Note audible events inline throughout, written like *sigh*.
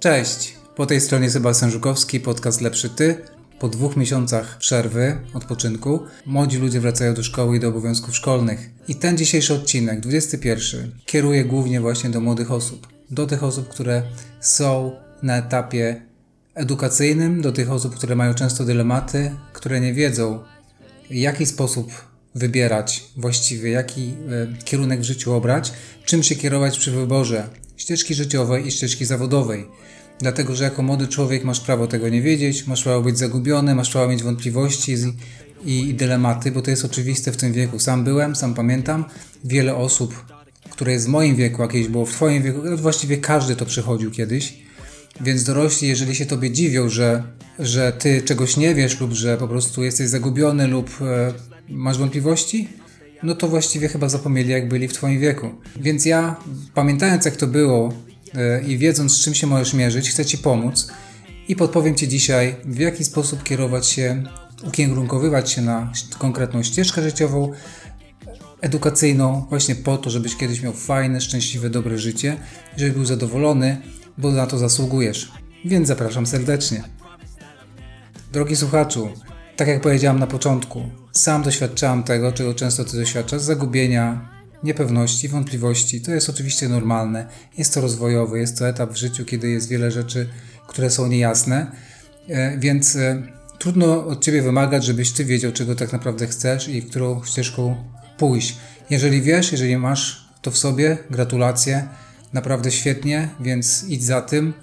Cześć, po tej stronie Sebastian Żukowski, podcast Lepszy Ty. Po dwóch miesiącach przerwy, odpoczynku, młodzi ludzie wracają do szkoły i do obowiązków szkolnych. I ten dzisiejszy odcinek, 21, kieruje głównie właśnie do młodych osób. Do tych osób, które są na etapie edukacyjnym, do tych osób, które mają często dylematy, które nie wiedzą, w jaki sposób wybierać właściwie, jaki e, kierunek w życiu obrać, czym się kierować przy wyborze ścieżki życiowej i ścieżki zawodowej. Dlatego, że jako młody człowiek masz prawo tego nie wiedzieć, masz prawo być zagubiony, masz prawo mieć wątpliwości i, i dylematy, bo to jest oczywiste w tym wieku. Sam byłem, sam pamiętam, wiele osób, które jest w moim wieku, jakieś było w Twoim wieku, no właściwie każdy to przechodził kiedyś. Więc dorośli, jeżeli się Tobie dziwią, że, że Ty czegoś nie wiesz lub że po prostu jesteś zagubiony lub e, masz wątpliwości, no to właściwie chyba zapomnieli, jak byli w Twoim wieku. Więc ja, pamiętając jak to było yy, i wiedząc, z czym się możesz mierzyć, chcę Ci pomóc i podpowiem Ci dzisiaj, w jaki sposób kierować się, ukierunkowywać się na konkretną ścieżkę życiową, edukacyjną, właśnie po to, żebyś kiedyś miał fajne, szczęśliwe, dobre życie, żebyś był zadowolony, bo na to zasługujesz. Więc zapraszam serdecznie. Drogi słuchaczu, tak jak powiedziałam na początku, sam doświadczałam tego, czego często ty doświadczasz, zagubienia, niepewności, wątpliwości. To jest oczywiście normalne. Jest to rozwojowy, jest to etap w życiu, kiedy jest wiele rzeczy, które są niejasne, e, więc e, trudno od ciebie wymagać, żebyś ty wiedział, czego tak naprawdę chcesz i którą ścieżką pójść. Jeżeli wiesz, jeżeli masz to w sobie, gratulacje, naprawdę świetnie, więc idź za tym,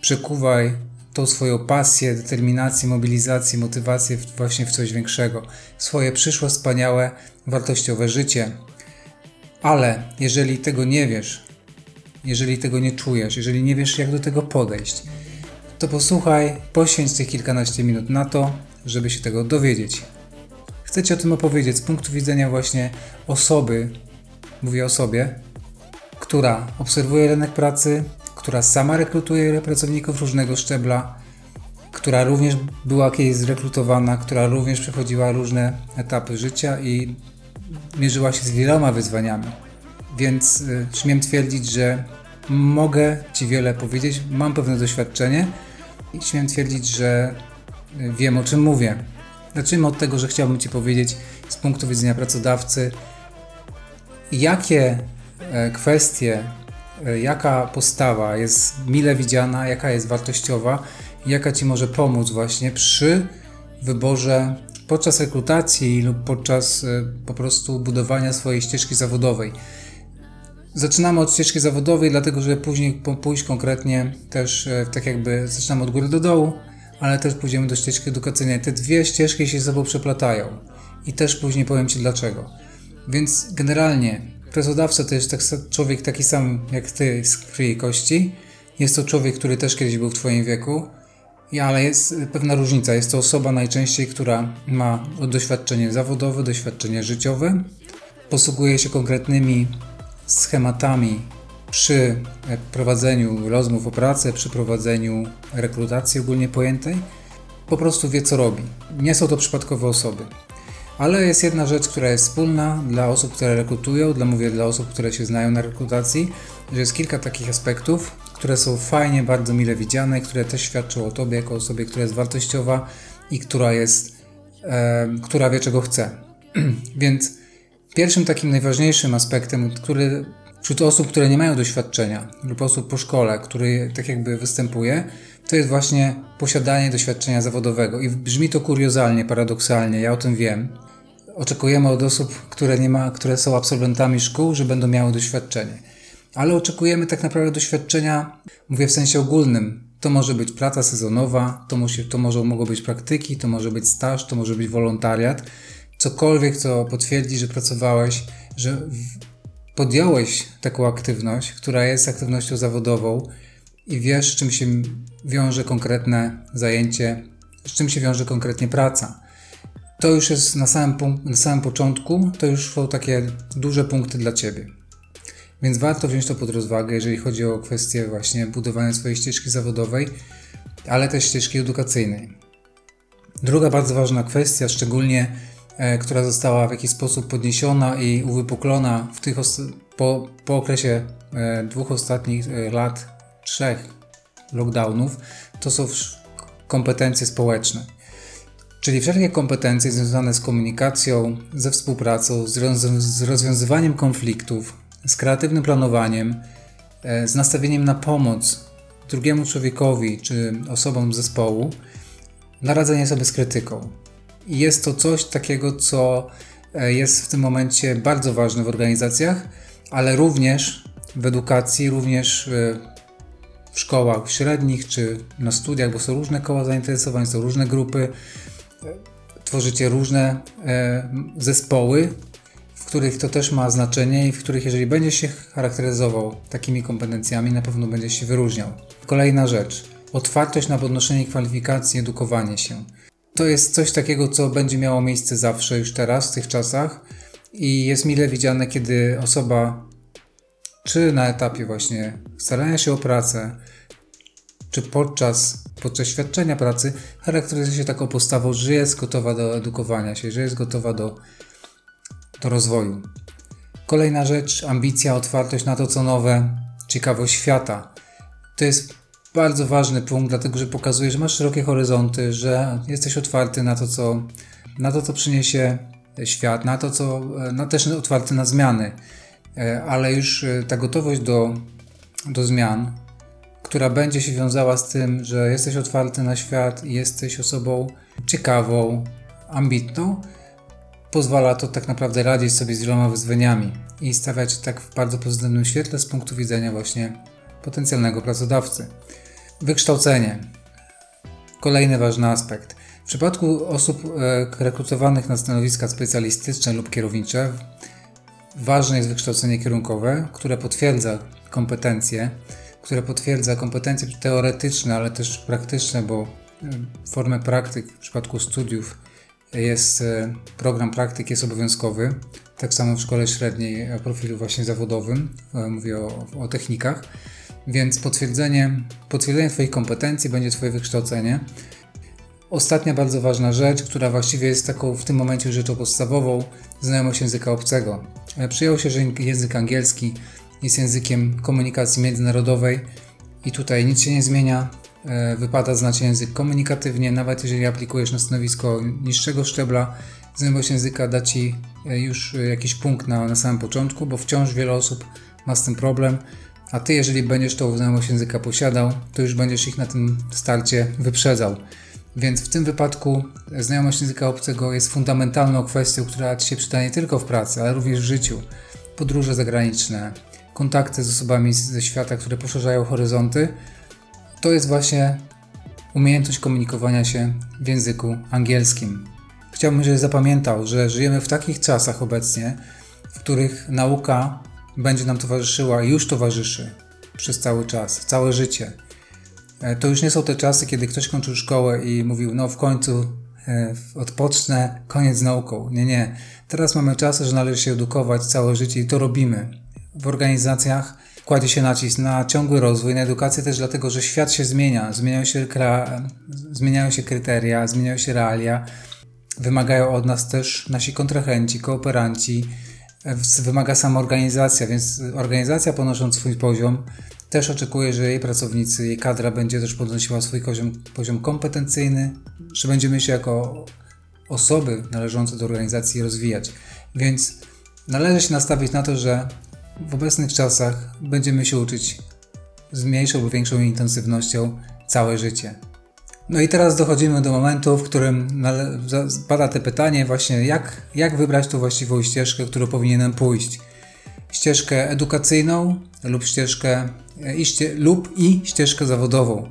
przekuwaj tą swoją pasję, determinację, mobilizację, motywację właśnie w coś większego, swoje przyszłe, wspaniałe, wartościowe życie. Ale jeżeli tego nie wiesz, jeżeli tego nie czujesz, jeżeli nie wiesz, jak do tego podejść, to posłuchaj, poświęć tych kilkanaście minut na to, żeby się tego dowiedzieć. Chcę Ci o tym opowiedzieć z punktu widzenia właśnie osoby, mówię o sobie, która obserwuje rynek pracy, która sama rekrutuje pracowników różnego szczebla, która również była kiedyś zrekrutowana, która również przechodziła różne etapy życia i mierzyła się z wieloma wyzwaniami. Więc y, śmiem twierdzić, że mogę Ci wiele powiedzieć, mam pewne doświadczenie i śmiem twierdzić, że y, wiem o czym mówię. Zacznijmy od tego, że chciałbym Ci powiedzieć z punktu widzenia pracodawcy, jakie e, kwestie jaka postawa jest mile widziana, jaka jest wartościowa, jaka Ci może pomóc właśnie przy wyborze podczas rekrutacji lub podczas e, po prostu budowania swojej ścieżki zawodowej. Zaczynamy od ścieżki zawodowej, dlatego że później pójść konkretnie też e, tak jakby zaczynamy od góry do dołu, ale też pójdziemy do ścieżki edukacyjnej. Te dwie ścieżki się ze sobą przeplatają i też później powiem Ci dlaczego. Więc generalnie Pracodawca to jest tak, człowiek taki sam jak ty z krwi i kości. Jest to człowiek, który też kiedyś był w twoim wieku, ale jest pewna różnica. Jest to osoba najczęściej, która ma doświadczenie zawodowe, doświadczenie życiowe, posługuje się konkretnymi schematami przy prowadzeniu rozmów o pracę, przy prowadzeniu rekrutacji ogólnie pojętej. Po prostu wie, co robi. Nie są to przypadkowe osoby. Ale jest jedna rzecz, która jest wspólna dla osób, które rekrutują, dla mówię dla osób, które się znają na rekrutacji, że jest kilka takich aspektów, które są fajnie, bardzo mile widziane, które też świadczą o Tobie jako osobie, która jest wartościowa i która jest, e, która wie czego chce. *clears throat* Więc pierwszym takim najważniejszym aspektem, który wśród osób, które nie mają doświadczenia lub osób po szkole, który tak jakby występuje, to jest właśnie posiadanie doświadczenia zawodowego. I brzmi to kuriozalnie, paradoksalnie, ja o tym wiem, oczekujemy od osób, które, nie ma, które są absolwentami szkół, że będą miały doświadczenie. Ale oczekujemy tak naprawdę doświadczenia, mówię w sensie ogólnym. To może być praca sezonowa, to, musi, to może, mogą być praktyki, to może być staż, to może być wolontariat. Cokolwiek, co potwierdzi, że pracowałeś, że podjąłeś taką aktywność, która jest aktywnością zawodową i wiesz, z czym się wiąże konkretne zajęcie, z czym się wiąże konkretnie praca to już jest na samym, na samym początku, to już są takie duże punkty dla Ciebie. Więc warto wziąć to pod rozwagę, jeżeli chodzi o kwestię właśnie budowania swojej ścieżki zawodowej, ale też ścieżki edukacyjnej. Druga bardzo ważna kwestia, szczególnie e, która została w jakiś sposób podniesiona i uwypuklona w tych po, po okresie e, dwóch ostatnich e, lat, trzech, lockdownów, to są kompetencje społeczne. Czyli wszelkie kompetencje związane z komunikacją, ze współpracą, z rozwiązywaniem konfliktów, z kreatywnym planowaniem, e, z nastawieniem na pomoc drugiemu człowiekowi czy osobom zespołu, na radzenie sobie z krytyką. I jest to coś takiego, co e, jest w tym momencie bardzo ważne w organizacjach, ale również w edukacji, również e, w szkołach średnich czy na studiach, bo są różne koła zainteresowań, są różne grupy, tworzycie różne e, zespoły, w których to też ma znaczenie i w których, jeżeli będzie się charakteryzował takimi kompetencjami, na pewno będzie się wyróżniał. Kolejna rzecz. Otwartość na podnoszenie kwalifikacji, edukowanie się. To jest coś takiego, co będzie miało miejsce zawsze, już teraz, w tych czasach i jest mile widziane, kiedy osoba czy na etapie właśnie starania się o pracę, czy podczas, podczas świadczenia pracy charakteryzuje się taką postawą, że jest gotowa do edukowania się, że jest gotowa do, do rozwoju. Kolejna rzecz, ambicja, otwartość na to, co nowe, ciekawość świata. To jest bardzo ważny punkt, dlatego że pokazuje, że masz szerokie horyzonty, że jesteś otwarty na to, co, na to, co przyniesie świat, na to, co, na też otwarty na zmiany, e, ale już e, ta gotowość do, do zmian, która będzie się wiązała z tym, że jesteś otwarty na świat i jesteś osobą ciekawą, ambitną, pozwala to tak naprawdę radzić sobie z wieloma wyzwaniami i stawiać tak w bardzo pozytywnym świetle z punktu widzenia właśnie potencjalnego pracodawcy. Wykształcenie. Kolejny ważny aspekt. W przypadku osób e, rekrutowanych na stanowiska specjalistyczne lub kierownicze, ważne jest wykształcenie kierunkowe, które potwierdza kompetencje, które potwierdza kompetencje teoretyczne, ale też praktyczne, bo e, formę praktyk w przypadku studiów jest e, program praktyk jest obowiązkowy. Tak samo w szkole średniej o profilu właśnie zawodowym, mówię o, o technikach. Więc potwierdzenie, potwierdzenie Twoich kompetencji będzie Twoje wykształcenie. Ostatnia bardzo ważna rzecz, która właściwie jest taką w tym momencie rzeczą podstawową, znajomość języka obcego. E, przyjęło się, że język angielski jest językiem komunikacji międzynarodowej i tutaj nic się nie zmienia. E, wypada znać język komunikatywnie, nawet jeżeli aplikujesz na stanowisko niższego szczebla, znajomość języka da Ci e, już jakiś punkt na, na samym początku, bo wciąż wiele osób ma z tym problem. A ty, jeżeli będziesz tą znajomość języka posiadał, to już będziesz ich na tym starcie wyprzedzał. Więc w tym wypadku znajomość języka obcego jest fundamentalną kwestią, która ci się przyda nie tylko w pracy, ale również w życiu. Podróże zagraniczne, kontakty z osobami ze świata, które poszerzają horyzonty, to jest właśnie umiejętność komunikowania się w języku angielskim. Chciałbym, żebyś zapamiętał, że żyjemy w takich czasach obecnie, w których nauka będzie nam towarzyszyła i już towarzyszy przez cały czas, całe życie. E, to już nie są te czasy, kiedy ktoś kończył szkołę i mówił, no w końcu e, odpocznę, koniec z nauką. Nie, nie. Teraz mamy czasy, że należy się edukować całe życie i to robimy. W organizacjach kładzie się nacisk na ciągły rozwój, na edukację też dlatego, że świat się zmienia. Zmieniają się, zmieniają się kryteria, zmieniają się realia. Wymagają od nas też nasi kontrahenci, kooperanci, wymaga sama organizacja, więc organizacja podnosząc swój poziom też oczekuje, że jej pracownicy, jej kadra będzie też podnosiła swój poziom, poziom kompetencyjny, że będziemy się jako osoby należące do organizacji rozwijać. Więc należy się nastawić na to, że w obecnych czasach będziemy się uczyć z mniejszą lub większą intensywnością całe życie. No i teraz dochodzimy do momentu, w którym pada te pytanie właśnie, jak, jak wybrać tą właściwą ścieżkę, którą powinienem pójść. Ścieżkę edukacyjną lub ścieżkę e, i ście, lub i ścieżkę zawodową.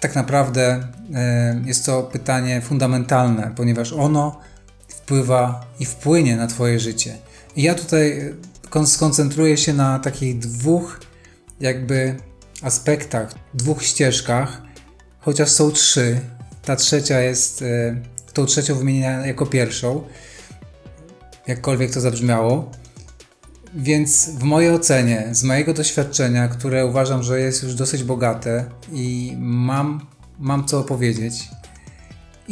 Tak naprawdę e, jest to pytanie fundamentalne, ponieważ ono wpływa i wpłynie na Twoje życie. I ja tutaj skoncentruję się na takich dwóch jakby aspektach, dwóch ścieżkach, chociaż są trzy. Ta trzecia jest, e, tą trzecią wymienię jako pierwszą, jakkolwiek to zabrzmiało. Więc w mojej ocenie, z mojego doświadczenia, które uważam, że jest już dosyć bogate i mam, mam co opowiedzieć,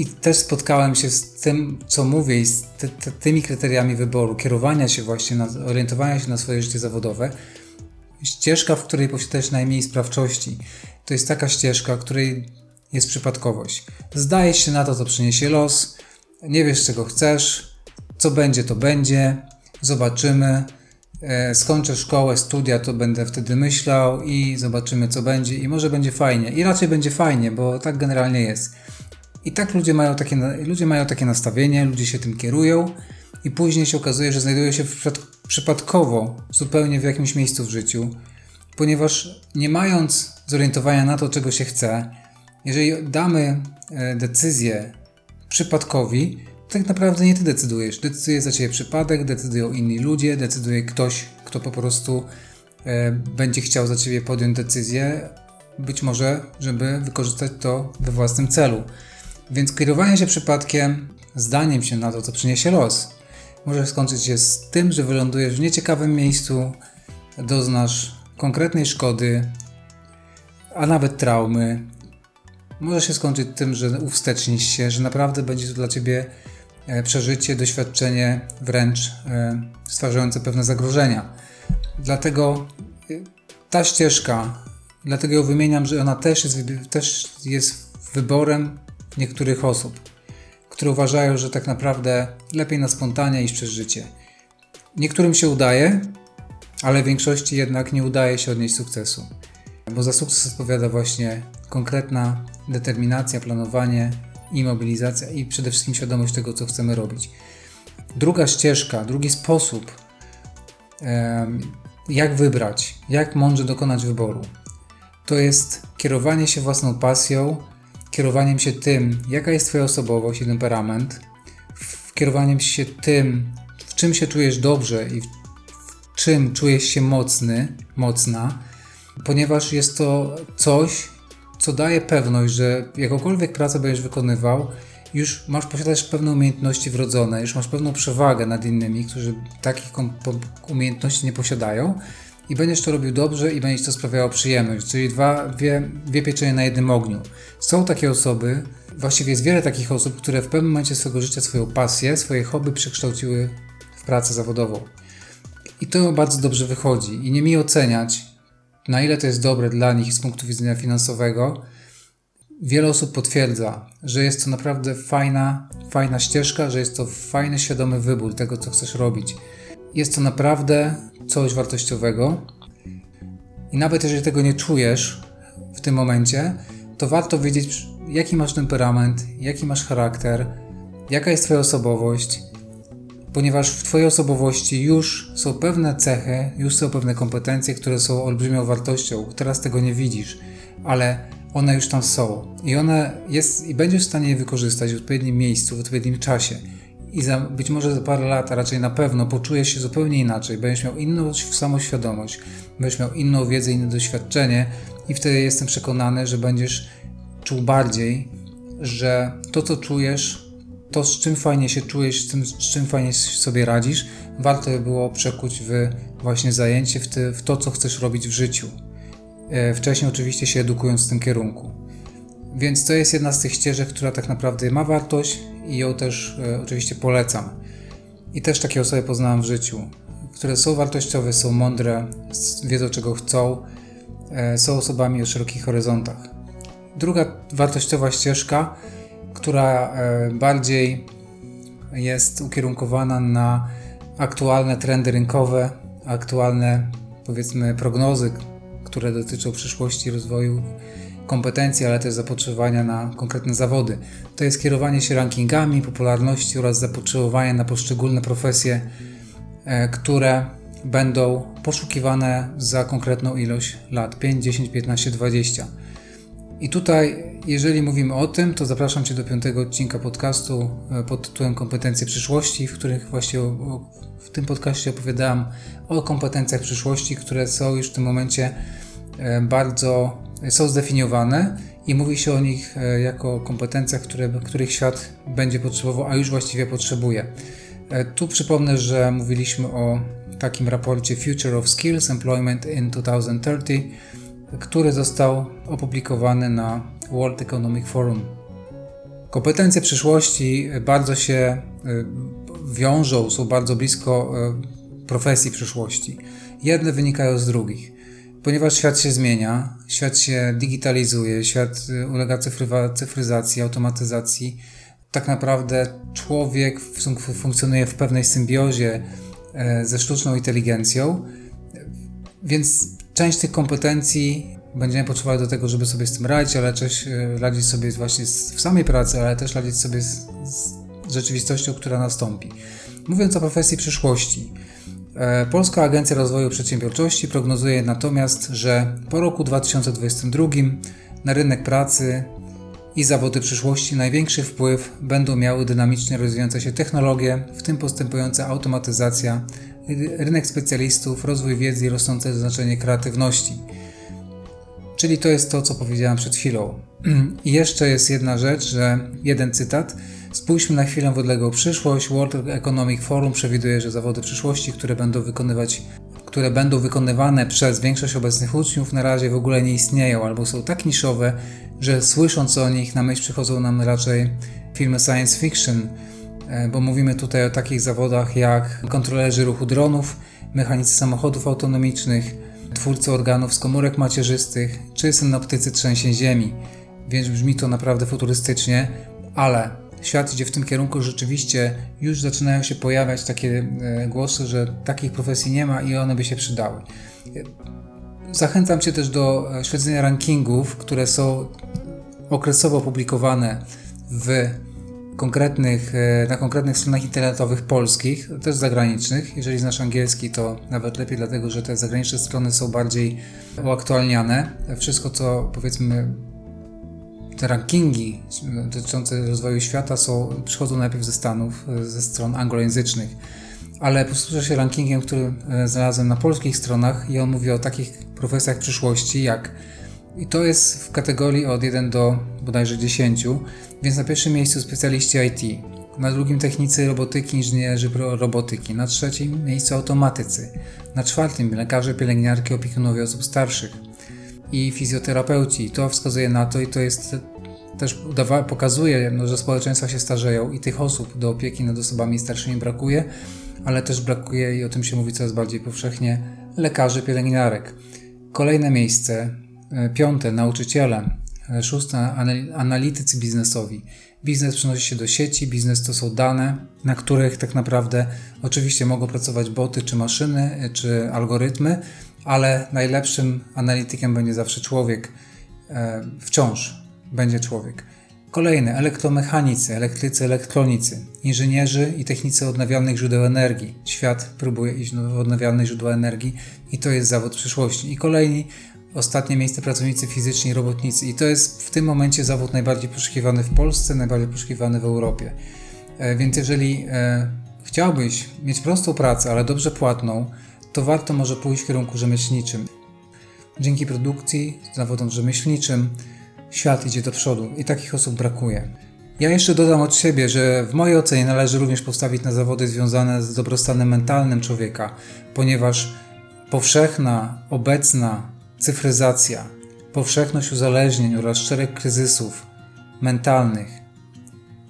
i też spotkałem się z tym, co mówię, i z ty, ty, tymi kryteriami wyboru, kierowania się właśnie, na, orientowania się na swoje życie zawodowe, ścieżka, w której posiadasz najmniej sprawczości to jest taka ścieżka, której jest przypadkowość. Zdajesz się na to, co przyniesie los, nie wiesz, czego chcesz, co będzie, to będzie, zobaczymy. E, skończę szkołę, studia, to będę wtedy myślał i zobaczymy, co będzie, i może będzie fajnie. I raczej będzie fajnie, bo tak generalnie jest. I tak ludzie mają takie, ludzie mają takie nastawienie, ludzie się tym kierują, i później się okazuje, że znajdują się przypadkowo zupełnie w jakimś miejscu w życiu, ponieważ nie mając zorientowania na to, czego się chce, jeżeli damy e, decyzję przypadkowi, to tak naprawdę nie ty decydujesz. Decyduje za ciebie przypadek, decydują inni ludzie, decyduje ktoś, kto po prostu e, będzie chciał za ciebie podjąć decyzję, być może, żeby wykorzystać to we własnym celu. Więc kierowanie się przypadkiem, zdaniem się na to, co przyniesie los, może skończyć się z tym, że wylądujesz w nieciekawym miejscu, doznasz konkretnej szkody, a nawet traumy. Może się skończyć tym, że uwstecznisz się, że naprawdę będzie to dla ciebie e, przeżycie, doświadczenie wręcz e, stwarzające pewne zagrożenia. Dlatego e, ta ścieżka, dlatego ją wymieniam, że ona też jest, też jest wyborem niektórych osób które uważają, że tak naprawdę lepiej na spontanie iść przez życie. Niektórym się udaje, ale większości jednak nie udaje się odnieść sukcesu. Bo za sukces odpowiada właśnie konkretna determinacja, planowanie i mobilizacja i przede wszystkim świadomość tego, co chcemy robić. Druga ścieżka, drugi sposób, jak wybrać, jak mądrze dokonać wyboru, to jest kierowanie się własną pasją kierowaniem się tym, jaka jest Twoja osobowość i temperament, kierowaniem się tym, w czym się czujesz dobrze i w czym czujesz się mocny, mocna, ponieważ jest to coś, co daje pewność, że jakąkolwiek pracę będziesz wykonywał, już masz posiadać pewne umiejętności wrodzone, już masz pewną przewagę nad innymi, którzy takich umiejętności nie posiadają i będziesz to robił dobrze i będziesz to sprawiało przyjemność, czyli dwa, dwie, dwie pieczenie na jednym ogniu. Są takie osoby, właściwie jest wiele takich osób, które w pewnym momencie swojego życia swoją pasję, swoje hobby przekształciły w pracę zawodową. I to bardzo dobrze wychodzi. I nie mi oceniać, na ile to jest dobre dla nich z punktu widzenia finansowego. Wiele osób potwierdza, że jest to naprawdę fajna, fajna ścieżka, że jest to fajny, świadomy wybór tego, co chcesz robić. Jest to naprawdę coś wartościowego. I nawet jeżeli tego nie czujesz w tym momencie, to warto wiedzieć, jaki masz temperament, jaki masz charakter, jaka jest Twoja osobowość, ponieważ w Twojej osobowości już są pewne cechy, już są pewne kompetencje, które są olbrzymią wartością. Teraz tego nie widzisz, ale one już tam są i one jest i będziesz w stanie je wykorzystać w odpowiednim miejscu, w odpowiednim czasie i za, być może za parę lat, a raczej na pewno poczujesz się zupełnie inaczej, będziesz miał inną samoświadomość, będziesz miał inną wiedzę, inne doświadczenie i wtedy jestem przekonany, że będziesz czuł bardziej, że to co czujesz, to z czym fajnie się czujesz, z, tym, z czym fajnie sobie radzisz, warto by było przekuć w właśnie zajęcie, w, ty, w to, co chcesz robić w życiu. E, wcześniej oczywiście się edukując w tym kierunku. Więc to jest jedna z tych ścieżek, która tak naprawdę ma wartość i ją też e, oczywiście polecam. I też takie osoby poznałem w życiu, które są wartościowe, są mądre, wiedzą czego chcą, e, są osobami o szerokich horyzontach. Druga wartościowa ścieżka, która e, bardziej jest ukierunkowana na aktualne trendy rynkowe, aktualne powiedzmy prognozy, które dotyczą przyszłości rozwoju kompetencji, ale też zapotrzebowania na konkretne zawody. To jest kierowanie się rankingami, popularności oraz zapotrzebowania na poszczególne profesje, e, które będą poszukiwane za konkretną ilość lat 5, 10, 15, 20. I tutaj, jeżeli mówimy o tym, to zapraszam Cię do piątego odcinka podcastu e, pod tytułem Kompetencje przyszłości, w których właśnie w tym podcaście opowiadałem o kompetencjach przyszłości, które są już w tym momencie e, bardzo są zdefiniowane i mówi się o nich e, jako kompetencjach, które, których świat będzie potrzebował, a już właściwie potrzebuje. E, tu przypomnę, że mówiliśmy o takim raporcie Future of Skills Employment in 2030, który został opublikowany na World Economic Forum. Kompetencje przyszłości bardzo się e, wiążą, są bardzo blisko profesji przyszłości. Jedne wynikają z drugich. Ponieważ świat się zmienia, świat się digitalizuje, świat y, ulega cyfrywa, cyfryzacji, automatyzacji, tak naprawdę człowiek funkcjonuje w pewnej symbiozie e, ze sztuczną inteligencją, więc część tych kompetencji będziemy potrzebować do tego, żeby sobie z tym radzić, ale też e, radzić sobie właśnie w samej pracy, ale też radzić sobie z, z rzeczywistością, która nastąpi. Mówiąc o profesji przyszłości, Polska Agencja Rozwoju Przedsiębiorczości prognozuje natomiast, że po roku 2022 na rynek pracy i zawody przyszłości największy wpływ będą miały dynamicznie rozwijające się technologie, w tym postępująca automatyzacja, rynek specjalistów, rozwój wiedzy i rosnące znaczenie kreatywności. Czyli to jest to, co powiedziałem przed chwilą. *clears throat* I jeszcze jest jedna rzecz, że jeden cytat. Spójrzmy na chwilę w odległą przyszłość. World Economic Forum przewiduje, że zawody przyszłości, które będą wykonywać które będą wykonywane przez większość obecnych uczniów, na razie w ogóle nie istnieją albo są tak niszowe, że słysząc o nich na myśl przychodzą nam raczej filmy science fiction, e, bo mówimy tutaj o takich zawodach jak kontrolerzy ruchu dronów, mechanicy samochodów autonomicznych, twórcy organów z komórek macierzystych czy synoptycy trzęsień ziemi. Więc brzmi to naprawdę futurystycznie, ale świat idzie w tym kierunku, rzeczywiście już zaczynają się pojawiać takie e, głosy, że takich profesji nie ma i one by się przydały. Zachęcam Cię też do e, śledzenia rankingów, które są okresowo publikowane w konkretnych, e, na konkretnych stronach internetowych polskich, też zagranicznych. Jeżeli znasz angielski, to nawet lepiej, dlatego że te zagraniczne strony są bardziej uaktualniane. Wszystko, co powiedzmy te rankingi dotyczące rozwoju świata są, przychodzą najpierw ze Stanów, ze stron anglojęzycznych. Ale posłużę się rankingiem, który e, znalazłem na polskich stronach i on mówi o takich profesjach przyszłości jak i to jest w kategorii od 1 do bodajże 10, więc na pierwszym miejscu specjaliści IT, na drugim technicy robotyki, inżynierzy robotyki, na trzecim miejscu automatycy, na czwartym lekarze, pielęgniarki, opiekunowie osób starszych i fizjoterapeuci. To wskazuje na to i to jest też pokazuje, no, że społeczeństwa się starzeją i tych osób do opieki nad osobami starszymi brakuje, ale też brakuje i o tym się mówi coraz bardziej powszechnie lekarzy, pielęgniarek. Kolejne miejsce, e, piąte nauczyciele, e, szóste analitycy biznesowi. Biznes przenosi się do sieci, biznes to są dane, na których tak naprawdę oczywiście mogą pracować boty, czy maszyny, e, czy algorytmy, ale najlepszym analitykiem będzie zawsze człowiek. Wciąż będzie człowiek. Kolejne elektromechanicy, elektrycy, elektronicy, inżynierzy i technicy odnawialnych źródeł energii. Świat próbuje iść w odnawialne źródła energii i to jest zawód przyszłości. I kolejni, ostatnie miejsce pracownicy fizyczni, robotnicy. I to jest w tym momencie zawód najbardziej poszukiwany w Polsce, najbardziej poszukiwany w Europie. E, więc jeżeli e, chciałbyś mieć prostą pracę, ale dobrze płatną, to warto może pójść w kierunku rzemieślniczym. Dzięki produkcji, zawodom rzemieślniczym, świat idzie do przodu i takich osób brakuje. Ja jeszcze dodam od siebie, że w mojej ocenie należy również postawić na zawody związane z dobrostanem mentalnym człowieka, ponieważ powszechna, obecna cyfryzacja, powszechność uzależnień oraz szereg kryzysów mentalnych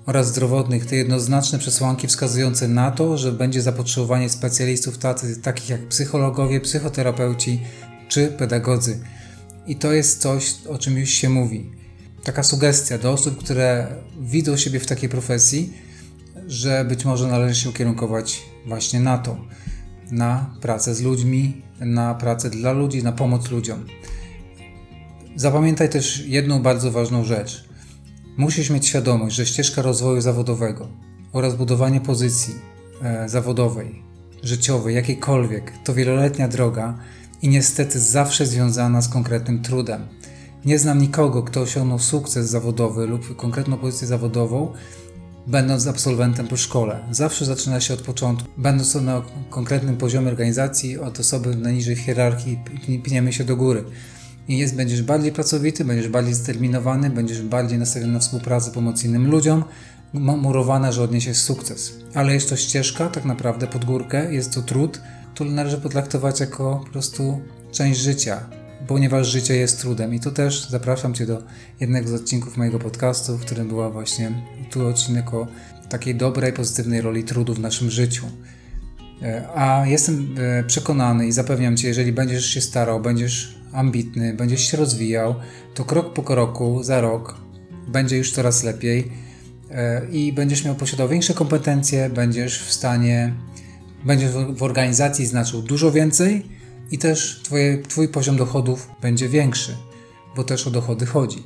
oraz zdrowotnych to jednoznaczne przesłanki wskazujące na to, że będzie zapotrzebowanie specjalistów tacy, takich jak psychologowie, psychoterapeuci czy pedagodzy. I to jest coś, o czym już się mówi. Taka sugestia do osób, które widzą siebie w takiej profesji, że być może należy się ukierunkować właśnie na to, na pracę z ludźmi, na pracę dla ludzi, na pomoc ludziom. Zapamiętaj też jedną bardzo ważną rzecz. Musisz mieć świadomość, że ścieżka rozwoju zawodowego oraz budowanie pozycji e, zawodowej, życiowej, jakiejkolwiek, to wieloletnia droga i niestety zawsze związana z konkretnym trudem. Nie znam nikogo, kto osiągnął sukces zawodowy lub konkretną pozycję zawodową, będąc absolwentem po szkole. Zawsze zaczyna się od początku. Będąc na konkretnym poziomie organizacji, od osoby najniżej w hierarchii, pniemy się do góry. I jest, będziesz bardziej pracowity, będziesz bardziej zdeterminowany, będziesz bardziej nastawiony na współpracę, pomoc innym ludziom, murowana, że odniesiesz sukces. Ale jest to ścieżka, tak naprawdę pod górkę, jest to trud, który należy potraktować jako po prostu część życia, ponieważ życie jest trudem. I tu też zapraszam Cię do jednego z odcinków mojego podcastu, w którym była właśnie tu odcinek o takiej dobrej, pozytywnej roli trudu w naszym życiu. E, a jestem e, przekonany i zapewniam Cię, jeżeli będziesz się starał, będziesz ambitny, będziesz się rozwijał, to krok po kroku, za rok będzie już coraz lepiej e, i będziesz miał posiadał większe kompetencje, będziesz w stanie, będziesz w organizacji znaczył dużo więcej i też twoje, Twój poziom dochodów będzie większy, bo też o dochody chodzi.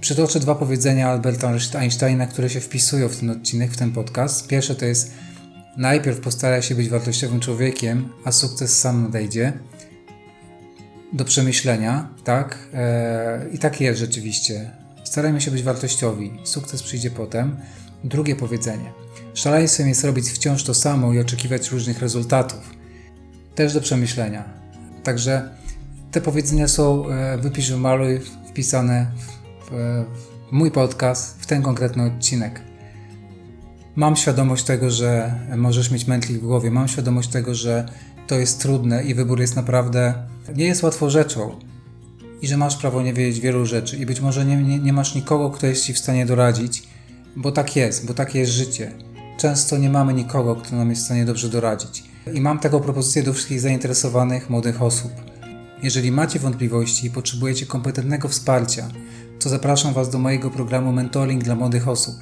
Przytoczę dwa powiedzenia Alberta Einsteina, które się wpisują w ten odcinek, w ten podcast. Pierwsze to jest najpierw postaraj się być wartościowym człowiekiem, a sukces sam nadejdzie. Do przemyślenia, tak? Eee, I tak jest rzeczywiście. Starajmy się być wartościowi, sukces przyjdzie potem. Drugie powiedzenie. Szaleństwem jest robić wciąż to samo i oczekiwać różnych rezultatów. Też do przemyślenia. Także te powiedzenia są, e, wypisz, wymaluj, wpisane w, w mój podcast, w ten konkretny odcinek. Mam świadomość tego, że możesz mieć mętlik w głowie, mam świadomość tego, że to jest trudne i wybór jest naprawdę, nie jest łatwą rzeczą i że masz prawo nie wiedzieć wielu rzeczy i być może nie, nie, nie masz nikogo, kto jest Ci w stanie doradzić, bo tak jest, bo takie jest życie. Często nie mamy nikogo, kto nam jest w stanie dobrze doradzić. I mam taką propozycję do wszystkich zainteresowanych młodych osób. Jeżeli macie wątpliwości i potrzebujecie kompetentnego wsparcia, to zapraszam Was do mojego programu Mentoring dla młodych osób,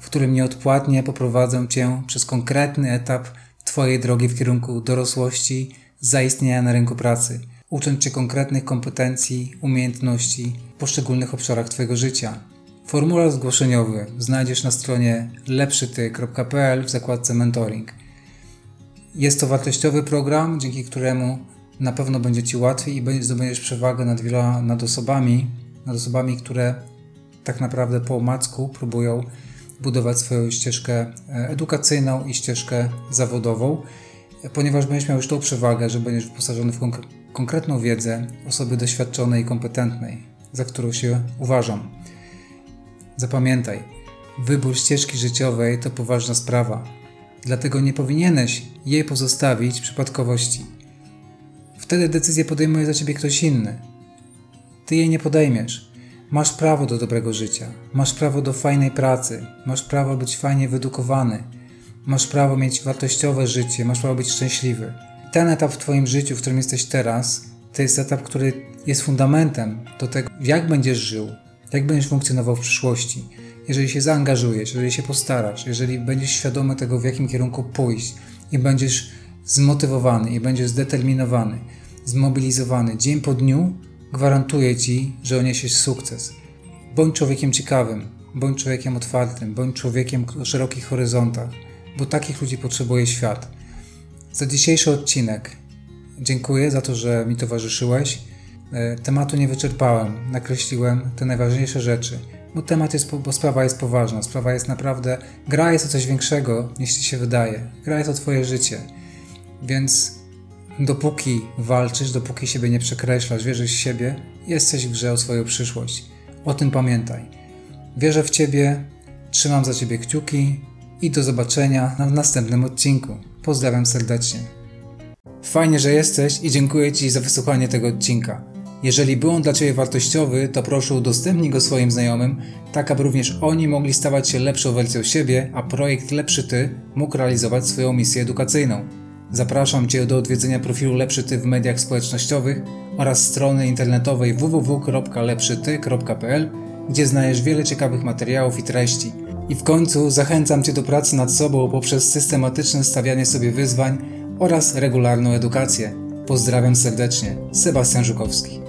w którym nieodpłatnie poprowadzę Cię przez konkretny etap Twojej drogi w kierunku dorosłości, zaistnienia na rynku pracy, ucząc Cię konkretnych kompetencji, umiejętności w poszczególnych obszarach Twojego życia. Formularz zgłoszeniowy znajdziesz na stronie lepszyty.pl w zakładce mentoring. Jest to wartościowy program, dzięki któremu na pewno będzie Ci łatwiej i zdobędziesz przewagę nad wieloma nad osobami, nad osobami, które tak naprawdę po omacku próbują budować swoją ścieżkę e, edukacyjną i ścieżkę zawodową, ponieważ będziesz miał już tą przewagę, że będziesz wyposażony w konk konkretną wiedzę osoby doświadczonej i kompetentnej, za którą się uważam. Zapamiętaj, wybór ścieżki życiowej to poważna sprawa, dlatego nie powinieneś jej pozostawić przypadkowości. Wtedy decyzję podejmuje za ciebie ktoś inny. Ty jej nie podejmiesz. Masz prawo do dobrego życia, masz prawo do fajnej pracy, masz prawo być fajnie wyedukowany, masz prawo mieć wartościowe życie, masz prawo być szczęśliwy. Ten etap w Twoim życiu, w którym jesteś teraz, to jest etap, który jest fundamentem do tego, jak będziesz żył, jak będziesz funkcjonował w przyszłości. Jeżeli się zaangażujesz, jeżeli się postarasz, jeżeli będziesz świadomy tego, w jakim kierunku pójść i będziesz zmotywowany i będziesz zdeterminowany, zmobilizowany dzień po dniu, gwarantuję Ci, że odniesiesz sukces. Bądź człowiekiem ciekawym, bądź człowiekiem otwartym, bądź człowiekiem o szerokich horyzontach, bo takich ludzi potrzebuje świat. Za dzisiejszy odcinek dziękuję za to, że mi towarzyszyłeś. E, tematu nie wyczerpałem, nakreśliłem te najważniejsze rzeczy, bo temat jest, bo sprawa jest poważna, sprawa jest naprawdę, gra jest o coś większego niż Ci się wydaje, gra jest o Twoje życie, więc dopóki walczysz, dopóki siebie nie przekreślasz, wierzysz w siebie, jesteś w grze o swoją przyszłość. O tym pamiętaj. Wierzę w Ciebie, trzymam za Ciebie kciuki i do zobaczenia na następnym odcinku. Pozdrawiam serdecznie. Fajnie, że jesteś i dziękuję Ci za wysłuchanie tego odcinka. Jeżeli był on dla Ciebie wartościowy, to proszę udostępnij go swoim znajomym, tak aby również oni mogli stawać się lepszą wersją siebie, a projekt Lepszy Ty mógł realizować swoją misję edukacyjną. Zapraszam Cię do odwiedzenia profilu Lepszy Ty w mediach społecznościowych oraz strony internetowej www.lepszyty.pl, gdzie znajdziesz wiele ciekawych materiałów i treści. I w końcu zachęcam Cię do pracy nad sobą poprzez systematyczne stawianie sobie wyzwań oraz regularną edukację. Pozdrawiam serdecznie, Sebastian Żukowski.